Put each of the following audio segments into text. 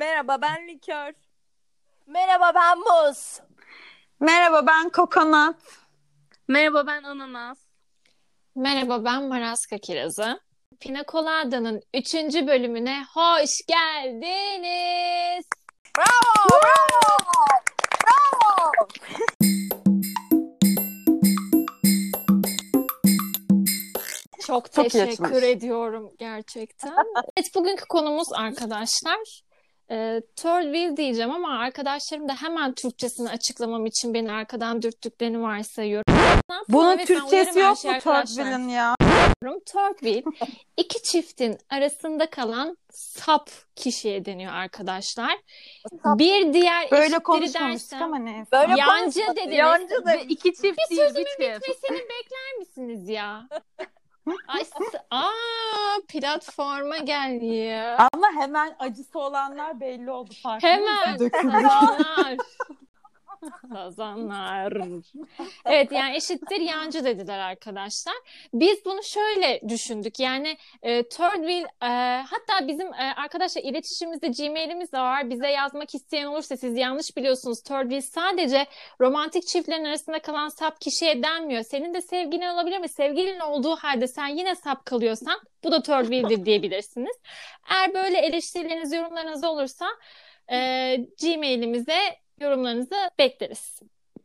Merhaba ben Likör. Merhaba ben Muz. Merhaba ben Kokonat. Merhaba ben Ananas. Merhaba ben Maraska Kirazı. Pina Colada'nın 3. bölümüne hoş geldiniz. Bravo, bravo, bravo. Çok Çok teşekkür ediyorum gerçekten. evet bugünkü konumuz arkadaşlar. E, third wheel diyeceğim ama arkadaşlarım da hemen Türkçesini açıklamam için beni arkadan dürttüklerini varsayıyorum. Bunun Evet, Türkçesi yok şey mu arkadaşlar. Törtbil'in ya? Third wheel iki çiftin arasında kalan sap kişiye deniyor arkadaşlar. Sap. Bir diğer Böyle eşitleri konuşmamıştık ama neyse. Böyle Yancı dediniz. Yancı da iki çift bir değil sözümün bir çift. bitmesini bekler misiniz ya? Ay, aa platforma gel ya. Ama hemen acısı olanlar belli oldu farkında Hemen mısın? Sazanlar. Evet yani eşittir yancı dediler arkadaşlar. Biz bunu şöyle düşündük. Yani e, third wheel e, hatta bizim e, arkadaşlar iletişimimizde Gmail'imiz de var. Bize yazmak isteyen olursa siz yanlış biliyorsunuz. Third wheel sadece romantik çiftlerin arasında kalan sap kişiye denmiyor. Senin de sevgilin olabilir ve sevgilin olduğu halde sen yine sap kalıyorsan bu da third wheel'dir diyebilirsiniz. Eğer böyle eleştirileriniz, yorumlarınız olursa e, Gmail'imize yorumlarınızı bekleriz.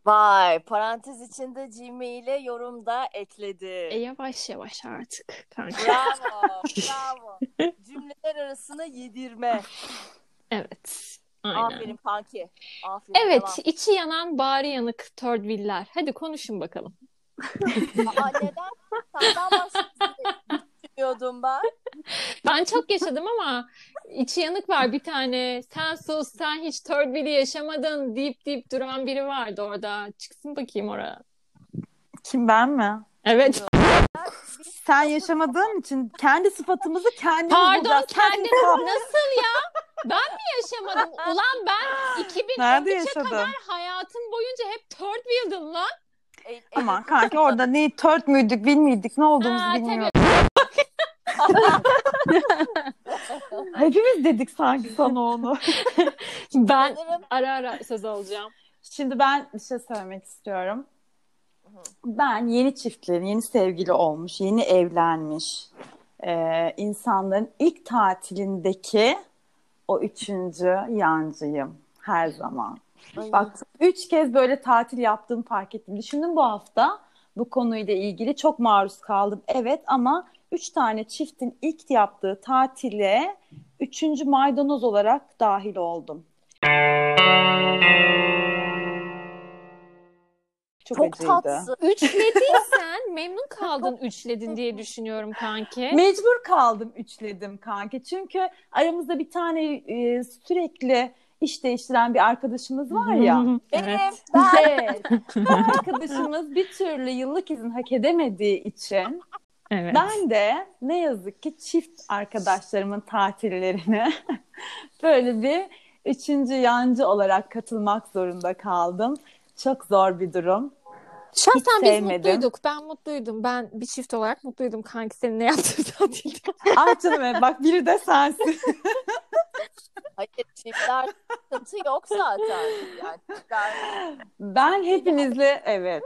Vay parantez içinde Gmail'e yorum da ekledi. E, yavaş yavaş artık kanka. Bravo, bravo. Cümleler arasına yedirme. Evet. Aynen. Aferin kanki. Aferin. Evet, devam. içi yanan, bari yanık third wheel'ler. Hadi konuşun bakalım. Aa, neden? Senden düşünüyordum ben. Ben çok yaşadım ama içi yanık var bir tane. Sen sus, sen hiç third wheel'i yaşamadın deyip deyip duran biri vardı orada. Çıksın bakayım oraya. Kim ben mi? Evet. Sen yaşamadığın için kendi sıfatımızı kendimiz Pardon bulacağız. kendim Sen- nasıl ya? Ben mi yaşamadım? Ulan ben 2013'e Nerede yaşadın? kadar hayatım boyunca hep third wheel'dım lan. E, e, Aman kanki orada ne tört müydük bilmiyorduk ne olduğumuzu Ha, bilmiyorduk. Hepimiz dedik sanki sana onu. Ben ara ara söz alacağım. Şimdi ben bir şey söylemek istiyorum. Ben yeni çiftlerin, yeni sevgili olmuş, yeni evlenmiş e, insanların ilk tatilindeki o üçüncü yancıyım her zaman. Bak üç kez böyle tatil yaptığımı fark ettim. Düşündüm bu hafta bu konuyla ilgili çok maruz kaldım. Evet ama üç tane çiftin ilk yaptığı tatile üçüncü maydanoz olarak dahil oldum. Çok, çok acıydı. tatsız. Üçlediysen memnun kaldın üçledin diye düşünüyorum kanki. Mecbur kaldım üçledim kanki. Çünkü aramızda bir tane e, sürekli iş değiştiren bir arkadaşımız var ya. Benim, Evet. ben. Evet. Arkadaşımız bir türlü yıllık izin hak edemediği için Evet. ben de ne yazık ki çift arkadaşlarımın tatillerine böyle bir üçüncü yancı olarak katılmak zorunda kaldım. Çok zor bir durum. Şahsen biz sevmedim. mutluyduk. Ben mutluydum. Ben bir çift olarak mutluydum kanki senin ne yaptığın tatilde. Ay canım bak biri de sensin. Hayır çiftler sıkıntı yok zaten. Yani çiftler Ben hepinizle evet.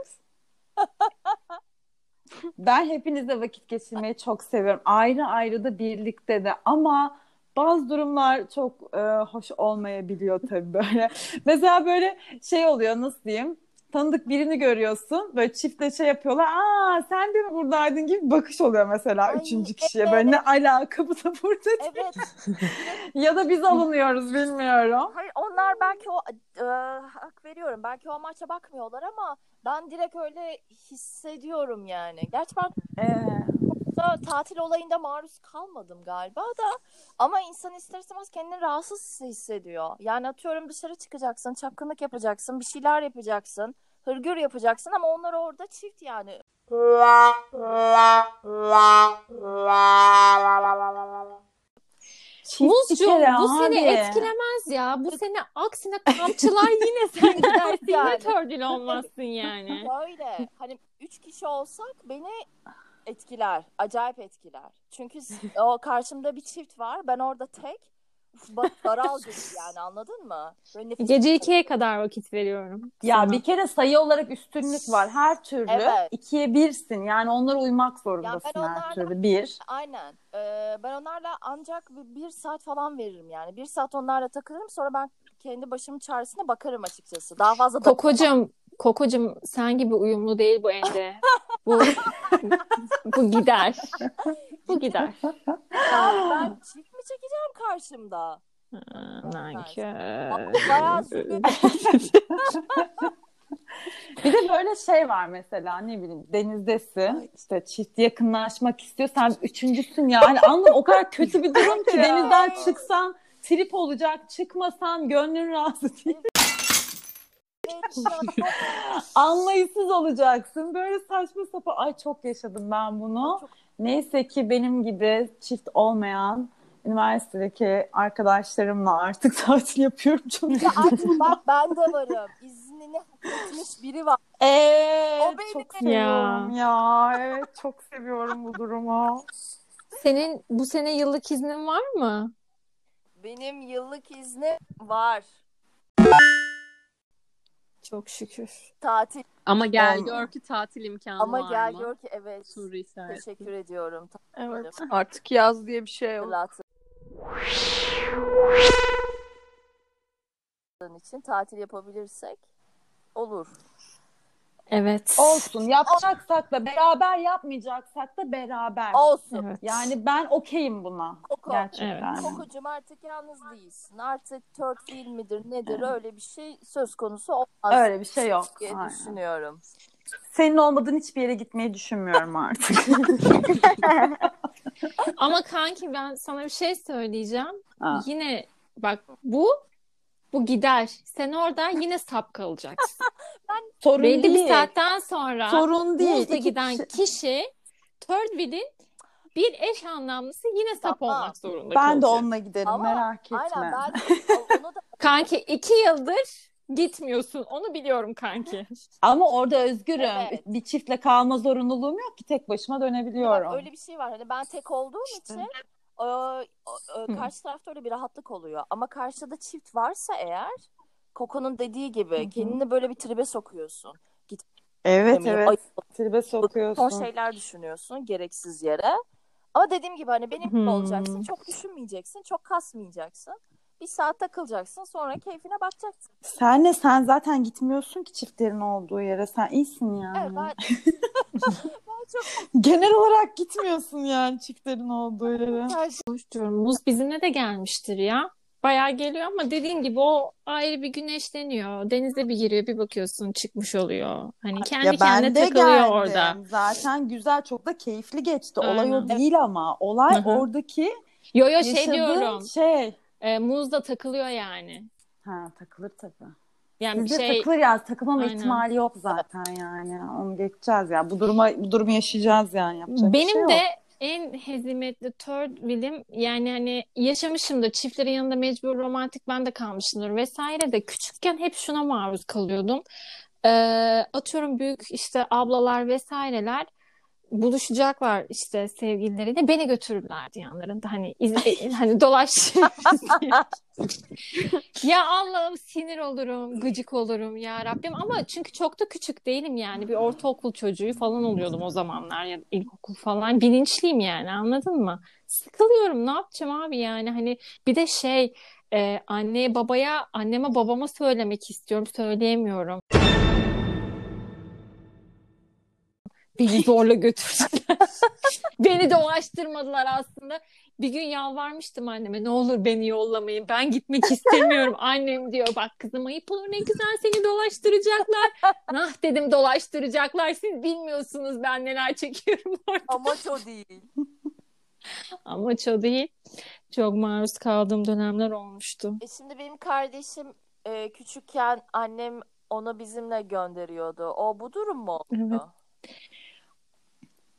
Ben hepinizle vakit geçirmeyi çok seviyorum. Ayrı ayrı da birlikte de ama bazı durumlar çok e, hoş olmayabiliyor tabii böyle. Mesela böyle şey oluyor nasıl diyeyim? Tanıdık birini görüyorsun. Böyle çiftle şey yapıyorlar. Aa sen de mi buradaydın gibi bir bakış oluyor mesela Ay, üçüncü kişiye. Böyle ne alaka bu da burada evet. Ya da biz alınıyoruz bilmiyorum. Hayır onlar belki o e, hak veriyorum. Belki o amaçla bakmıyorlar ama ben direkt öyle hissediyorum yani. Gerçi ben Ee, da tatil olayında maruz kalmadım galiba da ama insan ister istemez kendini rahatsız hissediyor. Yani atıyorum dışarı çıkacaksın, çapkınlık yapacaksın, bir şeyler yapacaksın, hırgür yapacaksın ama onlar orada çift yani. Muzcuğum bu seni abi. etkilemez ya. Bu seni aksine kamçılar yine sen gidersin. Yine Yani. tördül olmazsın yani. Böyle hani üç kişi olsak beni etkiler, acayip etkiler. Çünkü o karşımda bir çift var, ben orada tek. Bak daral yani anladın mı? Böyle Gece ikiye kadar vakit veriyorum. Ya sana. bir kere sayı olarak üstünlük var. Her türlü Evet. ikiye birsin. Yani onlara uymak zorundasın Ya ben her türlü. Bir. Aynen. Ee, ben onlarla ancak bir, bir saat falan veririm yani. Bir saat onlarla takılırım sonra ben kendi başımın çaresine bakarım açıkçası. Daha fazla da Kokocuğum, Kokocuğum sen gibi uyumlu değil bu Ende. Bu bu gider. Bu gider. Yani ben çift mi çekeceğim karşımda? Nankör. Bir de böyle şey var mesela ne bileyim denizdesin işte çift yakınlaşmak istiyorsan üçüncüsün ya. Hani anladın o kadar kötü bir durum ki denizden çıksan trip olacak çıkmasan gönlün razı değil. Anlayışsız olacaksın. Böyle saçma sapan. Ay çok yaşadım ben bunu. Neyse ki benim gibi çift olmayan üniversitedeki arkadaşlarımla artık tatil yapıyorum. Çok Ya artık bak ben de varım. İznini hak etmiş biri var. Evet, O benim. çok seviyorum ya. Evet, çok seviyorum bu durumu. Senin bu sene yıllık iznin var mı? Benim yıllık iznim var. Çok şükür. Tatil. Ama gel Olmuyor. gör ki tatil imkanı Ama var gel mı? gör ki evet. Teşekkür ediyorum. Evet. Artık yaz diye bir şey yok. İçin tatil yapabilirsek olur. Evet. Olsun. Yapacaksak da beraber, yapmayacaksak da beraber. Olsun. Evet. Yani ben okeyim buna. Koko. Gerçekten. Evet. Kokucum artık yalnız değilsin. Artık third wheel midir nedir öyle bir şey söz konusu olmaz Öyle bir şey yok. diye Aynen. düşünüyorum. Senin olmadığın hiçbir yere gitmeyi düşünmüyorum artık. Ama kanki ben sana bir şey söyleyeceğim. Ha. Yine bak bu bu gider. Sen orada yine sap kalacaksın. Sorun Belli değil. bir saatten sonra Sorun değil. Muz'da İki giden kişi- kişi third wheel'in bir eş anlamlısı yine sap Tamam. olmak zorunda Ben de kalacak. onunla giderim Ama merak etme. Aynen ben onu da Kanki iki yıldır gitmiyorsun. Onu biliyorum kanki. Ama orada özgürüm. Evet. Bir çiftle kalma zorunluluğum yok ki tek başıma dönebiliyorum. Bak, öyle bir şey var. Hani ben tek olduğum için e, e, e, karşı tarafta öyle bir rahatlık oluyor. Ama karşıda çift varsa eğer Koko'nun dediği gibi hı. kendini böyle bir tribe sokuyorsun. Evet Demeyeyim, evet. ayıp Tribe son sokuyorsun. şeyler düşünüyorsun gereksiz yere. Ama dediğim gibi hani benim gibi olacaksın. Çok düşünmeyeceksin. Çok kasmayacaksın. Bir saat takılacaksın. Sonra keyfine bakacaksın. Sen de sen zaten gitmiyorsun ki çiftlerin olduğu yere. Sen iyisin yani. Evet ben, ben çok Genel olarak gitmiyorsun yani çiftlerin olduğu yere. Konuşuyorum. Muz bizimle de gelmiştir ya. Bayağı geliyor ama dediğin gibi o ayrı bir güneşleniyor. Denize bir giriyor bir bakıyorsun çıkmış oluyor. Hani kendi Ya ben kendine de takılıyor geldim. orada. Zaten güzel çok da keyifli geçti. Olay o Aynen. değil ama. Olay Hı hı. oradaki Yo yo şey diyorum. şey. E, muz da takılıyor yani. Ha takılır tabii. Yani bir Bizde şey takılır ya takılmama Aynen. ihtimali yok zaten yani. Onu geçeceğiz ya. Bu duruma bu durumu yaşayacağız yani. Yapacak Benim şey yok. de en hezimetli third wheel'im yani hani yaşamışımdır çiftlerin yanında mecbur romantik ben de kalmışımdır vesaire de küçükken hep şuna maruz kalıyordum. Ee, atıyorum büyük işte ablalar vesaireler buluşacaklar işte sevgilileriyle beni götürürlerdi yanlarında. Hani iz- hani dolaş. Ya Allah'ım sinir olurum gıcık olurum ya Rabbim. Ama çünkü çok da küçük değilim yani. Bir ortaokul çocuğu falan oluyordum o zamanlar ya ilkokul falan. Bilinçliyim yani anladın mı? Sıkılıyorum ne yapacağım abi yani? Hani bir de şey e, anneye babaya anneme babama söylemek istiyorum söyleyemiyorum. Beni zorla götürdüler. Beni dolaştırmadılar aslında. Bir gün yalvarmıştım anneme ne olur beni yollamayın. Ben gitmek istemiyorum. Annem diyor bak kızım ayıp olur ne güzel seni dolaştıracaklar. Nah dedim dolaştıracaklar. Siz bilmiyorsunuz ben neler çekiyorum orada. amaç o değil. Amaç o değil. Çok maruz kaldığım dönemler olmuştu. E şimdi benim kardeşim e, küçükken annem onu bizimle gönderiyordu. O bu durum mu oldu? Evet.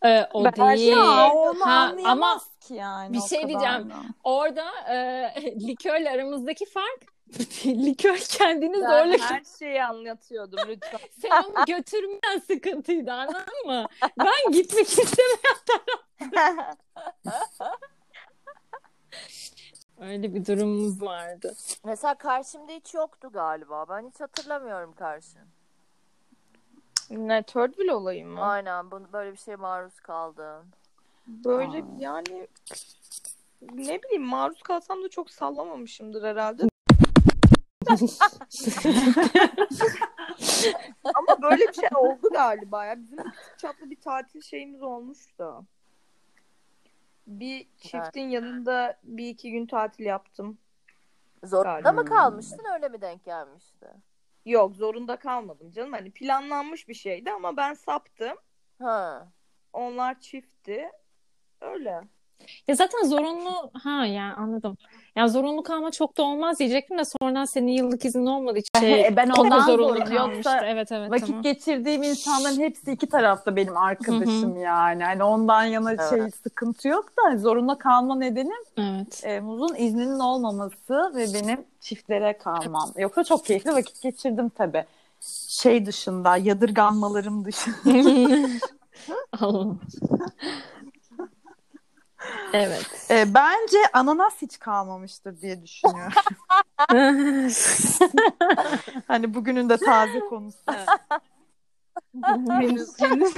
Ee, o Ben- değil. Ya onu Ha, ama ki yani. bir şey diyeceğim. da. orada e, likörle aramızdaki fark likör kendini zorla Ben her şeyi anlatıyordum lütfen. Sen onu götürmeyen sıkıntıydı anladın mı? Ben gitmek istemiyorum. Öyle bir durumumuz vardı. Mesela karşımda hiç yoktu galiba. Ben hiç hatırlamıyorum karşın. Ne third wheel olayı mı? Aynen bunu böyle bir şeye maruz kaldın. Böyle yani ne bileyim maruz kalsam da çok sallamamışımdır herhalde. Ama böyle bir şey oldu galiba ya. Bizim küçük çaplı bir tatil şeyimiz olmuştu. Bir çiftin yanında bir iki gün tatil yaptım. Zorunda Galiba. mı kalmıştın öyle mi denk gelmişti? Yok zorunda kalmadım canım. Hani planlanmış bir şeydi ama ben saptım. Ha. Onlar çiftti. Öyle. Ya zaten zorunlu ha yani anladım. Ya zorunlu kalma çok da olmaz diyecektim de sonradan senin yıllık izin olmadığı için şey, ben ondan zorunlu kalmıştı. Yoksa Evet evet Vakit tamam. geçirdiğim insanların hepsi iki tarafta benim arkadaşım yani. Hani ondan yana Evet. şey sıkıntı yok da zorunda kalma nedenim Evet. e, Muz'un izninin olmaması ve benim çiftlere kalmam. Yoksa çok keyifli vakit geçirdim tabii. Şey dışında, yadırganmalarım dışında. Allah'ım. Evet. E, bence ananas hiç kalmamıştır diye düşünüyorum. hani bugünün de taze konusu. henüz henüz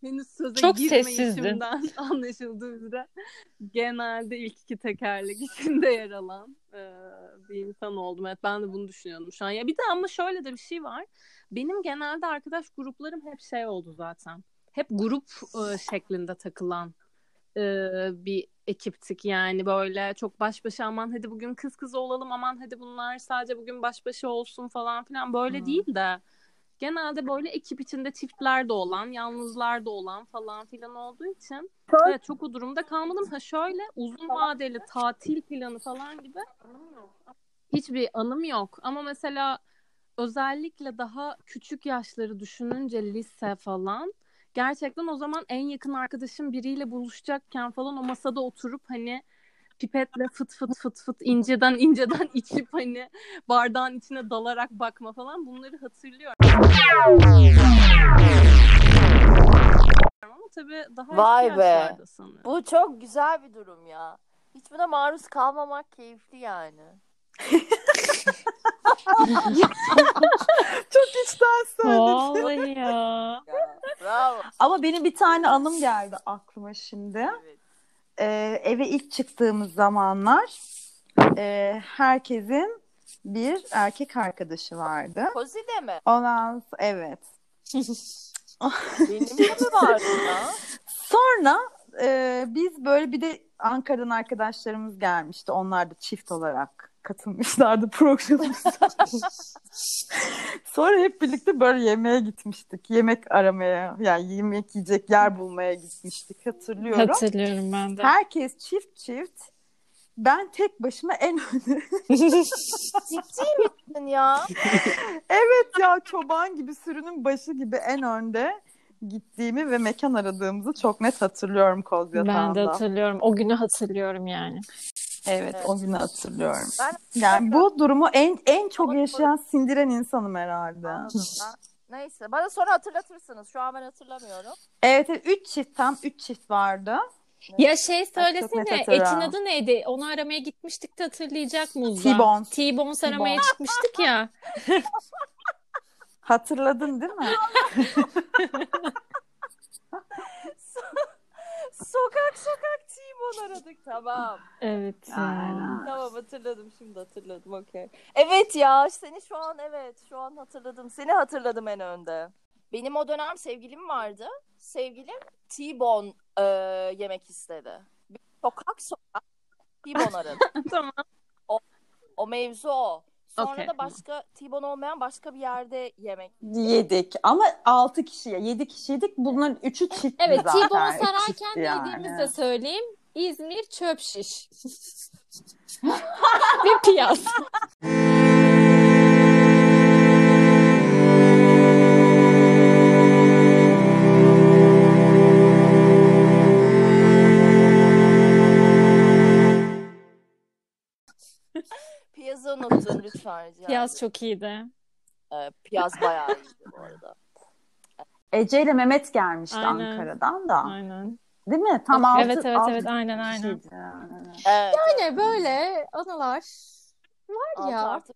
henüz söze Çok girmeyişimden anlaşıldığı üzere genelde ilk iki tekerlek içinde yer alan e, bir insan oldum. Evet ben de bunu düşünüyordum şu an. Ya bir de ama şöyle de bir şey var. Benim genelde arkadaş gruplarım hep şey oldu zaten. Hep grup e, şeklinde takılan e, bir ekiptik yani böyle çok baş başa aman hadi bugün kız kız olalım aman hadi bunlar sadece bugün baş başa olsun falan filan böyle Hmm. değil de genelde böyle ekip içinde çiftler de olan yalnızlar da olan falan filan olduğu için evet çok o durumda kalmadım. Ha şöyle uzun vadeli tatil planı falan gibi hiçbir anım yok ama mesela özellikle daha küçük yaşları düşününce lise falan gerçekten o zaman en yakın arkadaşım biriyle buluşacakken falan o masada oturup hani pipetle fıt fıt fıt fıt inceden inceden içip hani bardağın içine dalarak bakma falan bunları hatırlıyorum. Ama tabii daha Vay be. sanırım. Bu çok güzel bir durum ya. Hiç buna maruz kalmamak keyifli yani. Çok içten söyledin. Vallahi ya. Ya, bravo. Ama benim bir tane anım geldi aklıma şimdi. Evet. Ee, eve ilk çıktığımız zamanlar e, herkesin bir erkek arkadaşı vardı. Kozide mi? Ondan evet. Benim de mi vardı ya? Sonra e, biz böyle bir de Ankara'dan arkadaşlarımız gelmişti. Onlar da çift olarak katılmışlardı programımıza. Sonra hep birlikte böyle yemeğe gitmiştik. Yemek aramaya yani yemek yiyecek yer bulmaya gitmiştik hatırlıyorum. Hatırlıyorum ben de. Herkes çift çift. Ben tek başıma en önde. Ciddi misin ya? evet ya çoban gibi sürünün başı gibi en önde gittiğimi ve mekan aradığımızı çok net hatırlıyorum Ben de hatırlıyorum. O günü hatırlıyorum yani. Evet, Evet. o günü hatırlıyorum. Ben Yani bu durumu en en çok yaşayan, sindiren insanım herhalde. Anladım ben. Neyse. Bana sonra hatırlatırsınız. Şu an ben hatırlamıyorum. Evet, evet, üç çift tam üç çift vardı. Ya şey söylesene etin adı neydi? Onu aramaya gitmiştik de hatırlayacak Muzda. T-Bones. T-Bones aramaya çıkmıştık ya. Hatırladın değil mi? Sokak sokak T-Bone aradık. Tamam. Evet. Aynen. Tamam hatırladım. Şimdi hatırladım. Okey. Evet ya seni şu an evet şu an hatırladım. Seni hatırladım en önde. Benim o dönem sevgilim vardı. Sevgilim T-Bone e, yemek istedi. Bir Sokak sokak T-Bone aradı. tamam. O mevzu o. Sonra Okey. da başka T-Bone olmayan başka bir yerde yemek. Yedik ama altı kişiye, yedi kişiydik. Bunların üçü çiftti Evet. T-Bone sararken yani. yediğimizi de söyleyeyim. İzmir çöp şiş. Ve piyaz. Unuttun lütfen. rica Piyaz çok iyiydi. Ee, piyaz bayağı iyiydi bu arada. Ece ile Mehmet gelmişti Aynen. Ankara'dan da. Aynen. Değil mi? Tam altı, Evet evet altı evet aynen aynen. kişiydi yani. Evet. Yani böyle anılar var Altı ya. artı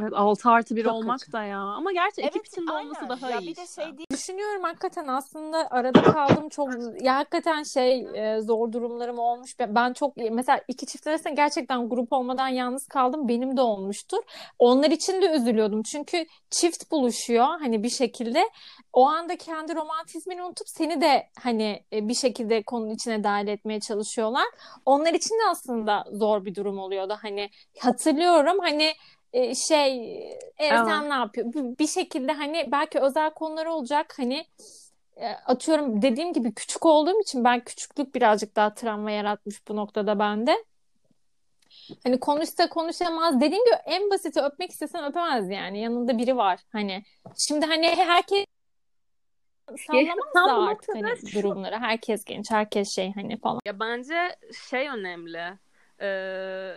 Evet 6 artı 1 Çok olmak kötü. da ya. Ama gerçi ekip Evet, içinde olması aynen. daha ya iyi bir de şey değil. Düşünüyorum hakikaten aslında arada kaldım çok ya hakikaten şey e, zor durumlarım olmuş. Ben- Ben çok mesela iki çift arasında gerçekten grup olmadan yalnız kaldım. Benim de olmuştur. Onlar için de üzülüyordum. Çünkü çift buluşuyor hani bir şekilde. O anda kendi romantizmini unutup seni de hani e, bir şekilde konunun içine dahil etmeye çalışıyorlar. Onlar için de aslında zor bir durum oluyordu. Hani hatırlıyorum hani e, şey e, Evet. ne yapıyor? Bir şekilde hani belki özel konular olacak hani e, atıyorum dediğim gibi küçük olduğum için ben küçüklük birazcık daha travma yaratmış bu noktada bende. Hani konuşsa konuşamaz. Dediğim gibi en basiti öpmek istesen öpemez yani. Yanında biri var hani. Şimdi hani herkes sallamaz da artık hani şu- durumları. Herkes genç, herkes şey hani falan. Ya bence şey önemli. Ee,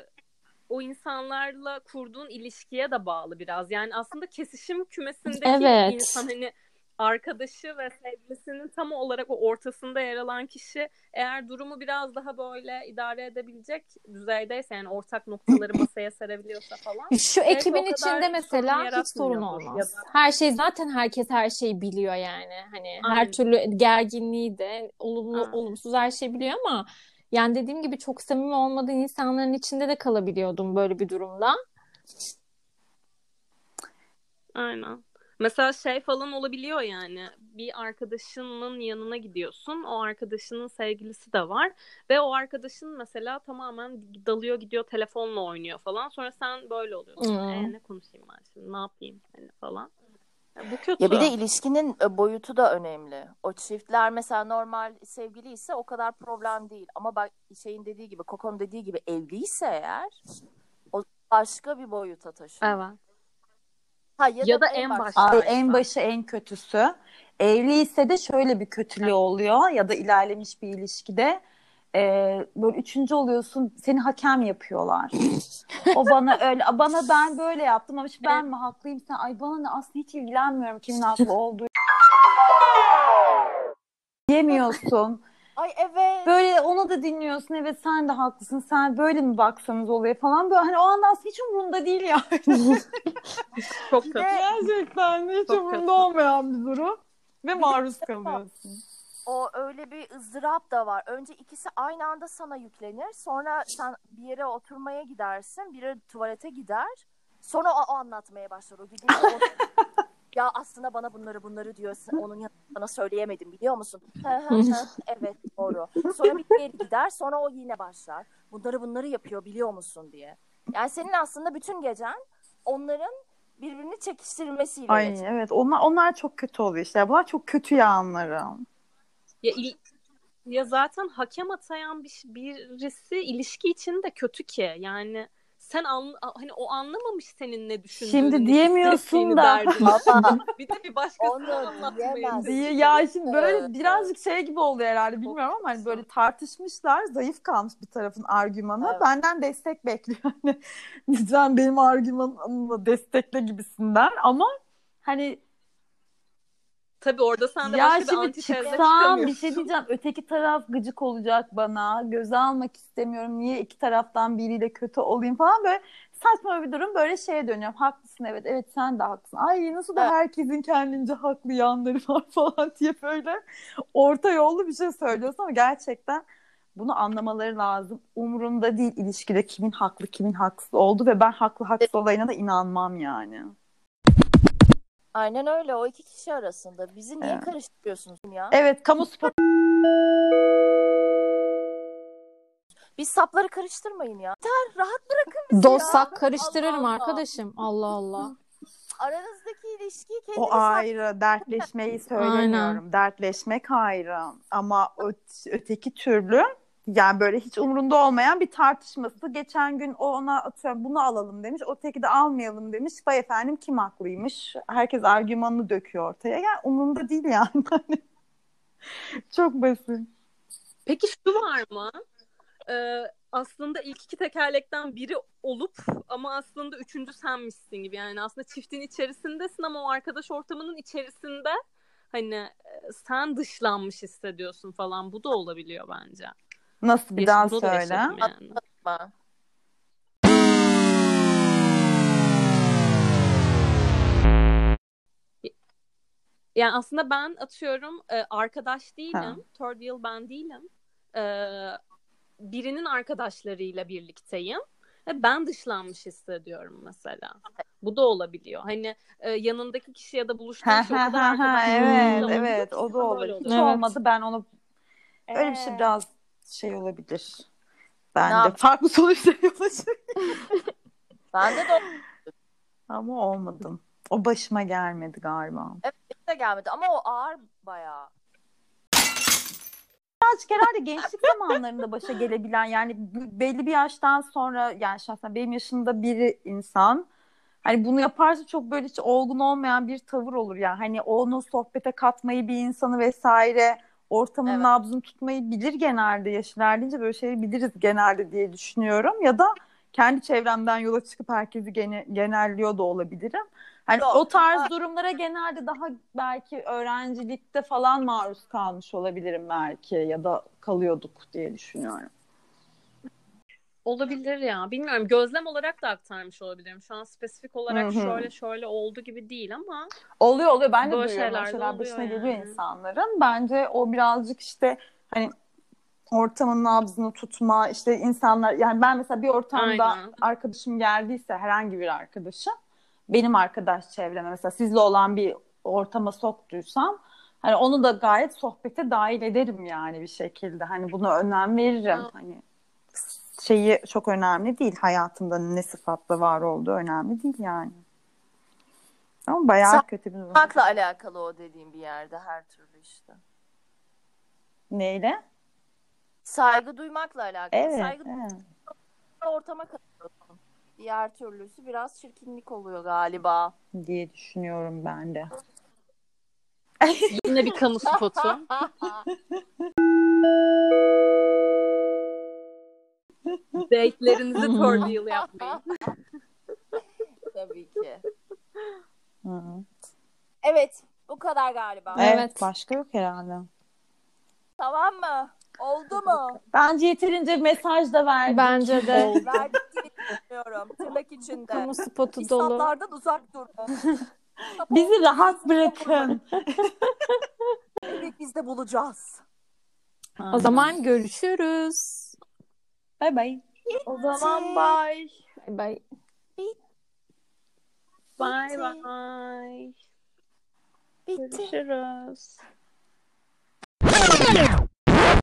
o insanlarla kurduğun ilişkiye de bağlı biraz. Yani aslında kesişim kümesindeki Evet. insan hani arkadaşı ve sevgilisinin tam olarak o ortasında yer alan kişi eğer durumu biraz daha böyle idare edebilecek düzeydeyse yani ortak noktaları masaya serebiliyorsa falan. Şu ekibin içinde mesela hiç sorun olmaz. da- Her şey zaten herkes her şeyi biliyor yani. Hani her Aynen. türlü gerginliği de olumlu Aynen. olumsuz her şeyi biliyor ama yani dediğim gibi çok samimi olmadığın insanların içinde de kalabiliyordum böyle bir durumda. Aynen. Mesela şey falan olabiliyor yani. Bir arkadaşının yanına gidiyorsun. O arkadaşının sevgilisi de var. Ve o arkadaşın mesela tamamen dalıyor gidiyor telefonla oynuyor falan. Sonra sen böyle oluyorsun. Hmm. e ne konuşayım ben şimdi? Ne yapayım? Hani falan bu kötü. Ya bir de ilişkinin e, boyutu da önemli. O çiftler mesela normal sevgili ise o kadar problem değil. Ama bak şeyin dediği gibi, Koko'nun dediği gibi evliyse eğer o başka bir boyuta taşıyor. Evet. Ha, ya, Ya da da en. Ay, başta. en başı en kötüsü. Evli ise de şöyle bir kötülüğü oluyor ya da ilerlemiş bir ilişkide e, böyle üçüncü oluyorsun seni hakem yapıyorlar. O bana öyle bana ben böyle yaptım ama şimdi ben mi haklıyım sen ay bana ne aslında hiç ilgilenmiyorum kimin haklı olduğu. Diyemiyorsun. Ay evet. Böyle onu da dinliyorsun evet sen de haklısın sen böyle mi baksanız oluyor falan böyle hani o anda aslında hiç umurunda değil yani. Çok kötü. Gerçekten hiç Çok umurunda kötü. olmayan bir durum ve maruz kalıyorsun. O öyle bir ızdırap da var. Önce ikisi aynı anda sana yüklenir. Sonra sen bir yere oturmaya gidersin. Biri tuvalete gider. Sonra o, o anlatmaya başlar. O gidiyor. o- ya aslında bana bunları bunları diyorsun. Onun yanında sana söyleyemedim biliyor musun? Evet doğru. Sonra bir yere gider. Sonra o yine başlar. Bunları bunları yapıyor biliyor musun diye. Yani senin aslında bütün gecen onların birbirini çekiştirmesiyle Ay geçer. evet onlar onlar çok kötü oluyor işte. Bunlar çok kötü yanlarım. Ya, il- ya zaten hakem atayan bir, birisi ilişki için de kötü ki. Yani sen an, hani o anlamamış senin ne düşündüğünü, Şimdi diyemiyorsun da. bir de bir anlatmaya diyemezsin. Diye ya şimdi böyle Evet, birazcık şey gibi oluyor herhalde bilmiyorum ama hani böyle tartışmışlar zayıf kalmış bir tarafın argümanı Evet. benden destek bekliyor hani lütfen benim argümanımla destekle gibisinden ama hani Tabii orada sen de ya başka bir şimdi antitezle çıksam bir şey diyeceğim. Öteki taraf gıcık olacak bana. Göze almak istemiyorum. Niye iki taraftan biriyle kötü olayım falan? Böyle saçma bir durum. Böyle şeye dönüyorum. Haklısın evet. Evet sen de haklısın. Ay nasıl da herkesin kendince haklı yanları var falan diye böyle orta yollu bir şey söylüyorsun ama gerçekten bunu anlamaları lazım. Umurumda değil ilişkide kimin haklı kimin haksız oldu ve ben haklı haksız olayına da inanmam yani. Aynen öyle o iki kişi arasında. Bizi niye Evet. karıştırıyorsunuz ya? Evet kamu spotu Biz sapları karıştırmayın ya. Yeter rahat bırakın bizi ya. Dostsak karıştırırım Allah Allah. arkadaşım. Allah Allah. Aranızdaki ilişkiyi kendiniz O ayrı. Dertleşmeyi söylemiyorum. Dertleşmek ayrı. Ama öteki türlü yani böyle hiç umurunda olmayan bir tartışması. Geçen gün o ona atıyorum bunu alalım demiş. Öteki de almayalım demiş. Vay efendim kim haklıymış? Herkes argümanını döküyor ortaya. Yani umurunda değil yani. Hani Çok basit. Peki şu var mı? Ee, aslında ilk iki tekerlekten biri olup ama aslında üçüncü senmişsin gibi. Yani aslında çiftin içerisindesin ama o arkadaş ortamının içerisinde hani e, sen dışlanmış hissediyorsun falan. Bu da olabiliyor bence. Nasıl bir Yaş- daha bunu da söyle. yani. Yani aslında ben atıyorum e, arkadaş değilim. Ha. Third wheel ben değilim. E, birinin arkadaşlarıyla birlikteyim. Ve ben dışlanmış hissediyorum mesela. Bu da olabiliyor. Hani e, yanındaki kişi ya da buluştuğun kişi o kadar arkadaş evet evet o da olur. Hiç. Evet. olmadı ben onu öyle bir şey biraz şey olabilir. Ne Ben de yap- farklı sonuçlar yol açıyor. Bende de Ama olmadım. O başıma gelmedi galiba. evet, de gelmedi ama o ağır bayağı. Birazcık herhalde gençlik zamanlarında başa gelebilen yani belli bir yaştan sonra yani şahsen benim yaşımda bir insan hani bunu yaparsa çok böyle hiç olgun olmayan bir tavır olur yani hani onu sohbete katmayı bir insanı vesaire ortamın Evet. nabzını tutmayı bilir genelde yaş ilerleyince böyle şeyleri biliriz genelde diye düşünüyorum ya da kendi çevremden yola çıkıp herkesi gene, genelliyor da olabilirim. Hani Yok. o tarz durumlara genelde daha belki öğrencilikte falan maruz kalmış olabilirim belki ya da kalıyorduk diye düşünüyorum. Olabilir ya. Bilmiyorum. Gözlem olarak da aktarmış olabilirim. Şu an spesifik olarak Hı hı. şöyle şöyle oldu gibi değil ama Oluyor oluyor. Ben de Böyle duyuyorum. şeyler başına yani. geliyor insanların. Bence o birazcık işte hani ortamın nabzını tutma işte insanlar yani ben mesela bir ortamda Aynen. arkadaşım geldiyse herhangi bir arkadaşım benim arkadaş çevreme mesela sizle olan bir ortama soktuysam hani onu da gayet sohbete dahil ederim yani bir şekilde. Hani buna önem veririm. Ha. Hani şeyi çok önemli değil. Hayatımda ne sıfatla var olduğu önemli değil yani. Ama bayağı Sa- kötü bir durum. Hakla alakalı o dediğim bir yerde her türlü işte. Neyle? Saygı duymakla alakalı. Evet. Saygı evet. ortama katılıyorsun. Diğer türlüsü biraz çirkinlik oluyor galiba. diye düşünüyorum ben de. yine bir kamu spotu. Date'lerinizi wheel yapmayın. Tabii ki. Evet, bu kadar galiba. Evet. Evet. Başka yok herhalde. Tamam mı? Oldu mu? Bence yeterince mesaj da verdik. Bence de. Verdik düşünüyorum. Tırnak içinde. Kamu spotu dolu. İnsanlardan uzak durun. Bizi rahat bırakın. Evet, biz de bulacağız. O zaman görüşürüz. Bay bay. O zaman bye. Bay bay. Bye bye. Bitti. Görüşürüz.